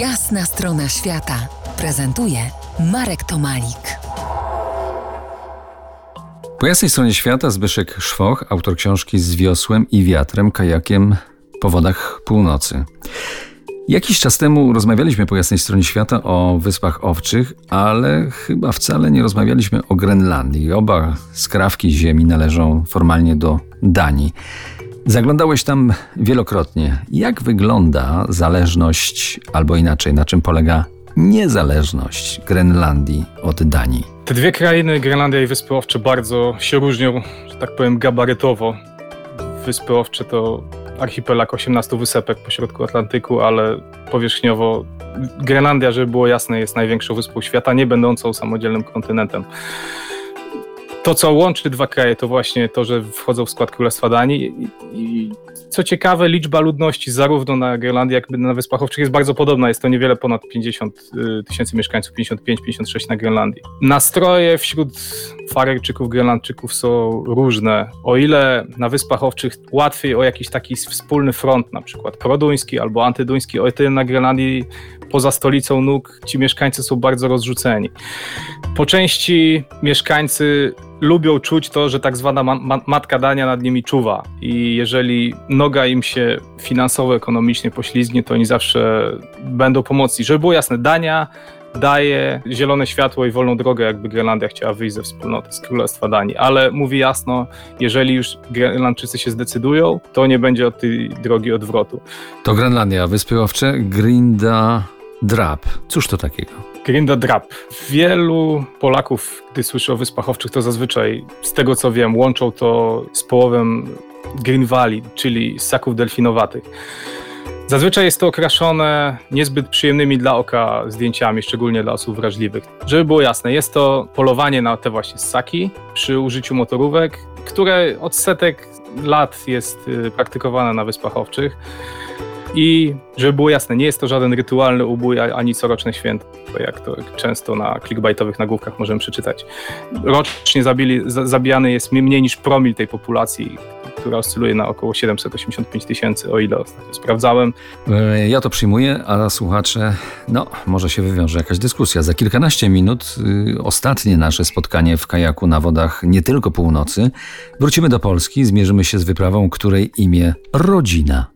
Jasna strona świata prezentuje Marek Tomalik. Po jasnej stronie świata Zbyszek Szwoch, autor książki Z wiosłem i wiatrem, kajakiem po wodach północy. Jakiś czas temu rozmawialiśmy po jasnej stronie świata o Wyspach Owczych, ale chyba wcale nie rozmawialiśmy o Grenlandii. Oba skrawki ziemi należą formalnie do Danii. Zaglądałeś tam wielokrotnie. Jak wygląda zależność, albo inaczej, na czym polega niezależność Grenlandii od Danii? Te dwie krainy, Grenlandia i Wyspy Owcze, bardzo się różnią, że tak powiem, gabarytowo. Wyspy Owcze to archipelag 18 wysepek pośrodku Atlantyku, ale powierzchniowo Grenlandia, żeby było jasne, jest największą wyspą świata, nie będącą samodzielnym kontynentem to, co łączy dwa kraje, to właśnie to, że wchodzą w skład Królestwa Danii. I, i co ciekawe, liczba ludności zarówno na Grenlandii, jak i na Wyspach Owczych jest bardzo podobna. Jest to niewiele ponad 50 y, tysięcy mieszkańców, 55-56 na Grenlandii. Nastroje wśród Faryjczyków, Grenlandczyków są różne. O ile na Wyspach Owczych łatwiej o jakiś taki wspólny front, na przykład produński albo antyduński, o tyle na Grenlandii poza stolicą nóg ci mieszkańcy są bardzo rozrzuceni. Po części mieszkańcy lubią czuć to, że tak zwana ma matka Dania nad nimi czuwa i jeżeli noga im się finansowo, ekonomicznie poślizgnie, to oni zawsze będą pomocni. Żeby było jasne, Dania daje zielone światło i wolną drogę, jakby Grenlandia chciała wyjść ze wspólnoty, z Królestwa Danii, ale mówi jasno, jeżeli już Grenlandczycy się zdecydują, to nie będzie od tej drogi odwrotu. To Grenlandia, Wyspy Owcze, Grinda Drap. Cóż to takiego? Grinda Drap. Wielu Polaków, gdy słyszy o Wyspach Owczych, to zazwyczaj, z tego co wiem, łączą to z połowem Green Valley, czyli ssaków delfinowatych. Zazwyczaj jest to okraszone niezbyt przyjemnymi dla oka zdjęciami, szczególnie dla osób wrażliwych. Żeby było jasne, jest to polowanie na te właśnie ssaki przy użyciu motorówek, które od setek lat jest y, praktykowane na Wyspach Owczych. I żeby było jasne, nie jest to żaden rytualny ubój ani coroczne święto, jak to często na clickbaitowych nagłówkach możemy przeczytać. Rocznie zabili, zabijany jest mniej niż promil tej populacji, która oscyluje na około 785 tysięcy, o ile ostatnio sprawdzałem. E, ja to przyjmuję, a słuchacze, no, może się wywiąże jakaś dyskusja. Za kilkanaście minut y, ostatnie nasze spotkanie w kajaku na wodach nie tylko północy. Wrócimy do Polski, zmierzymy się z wyprawą, której imię Rodzina.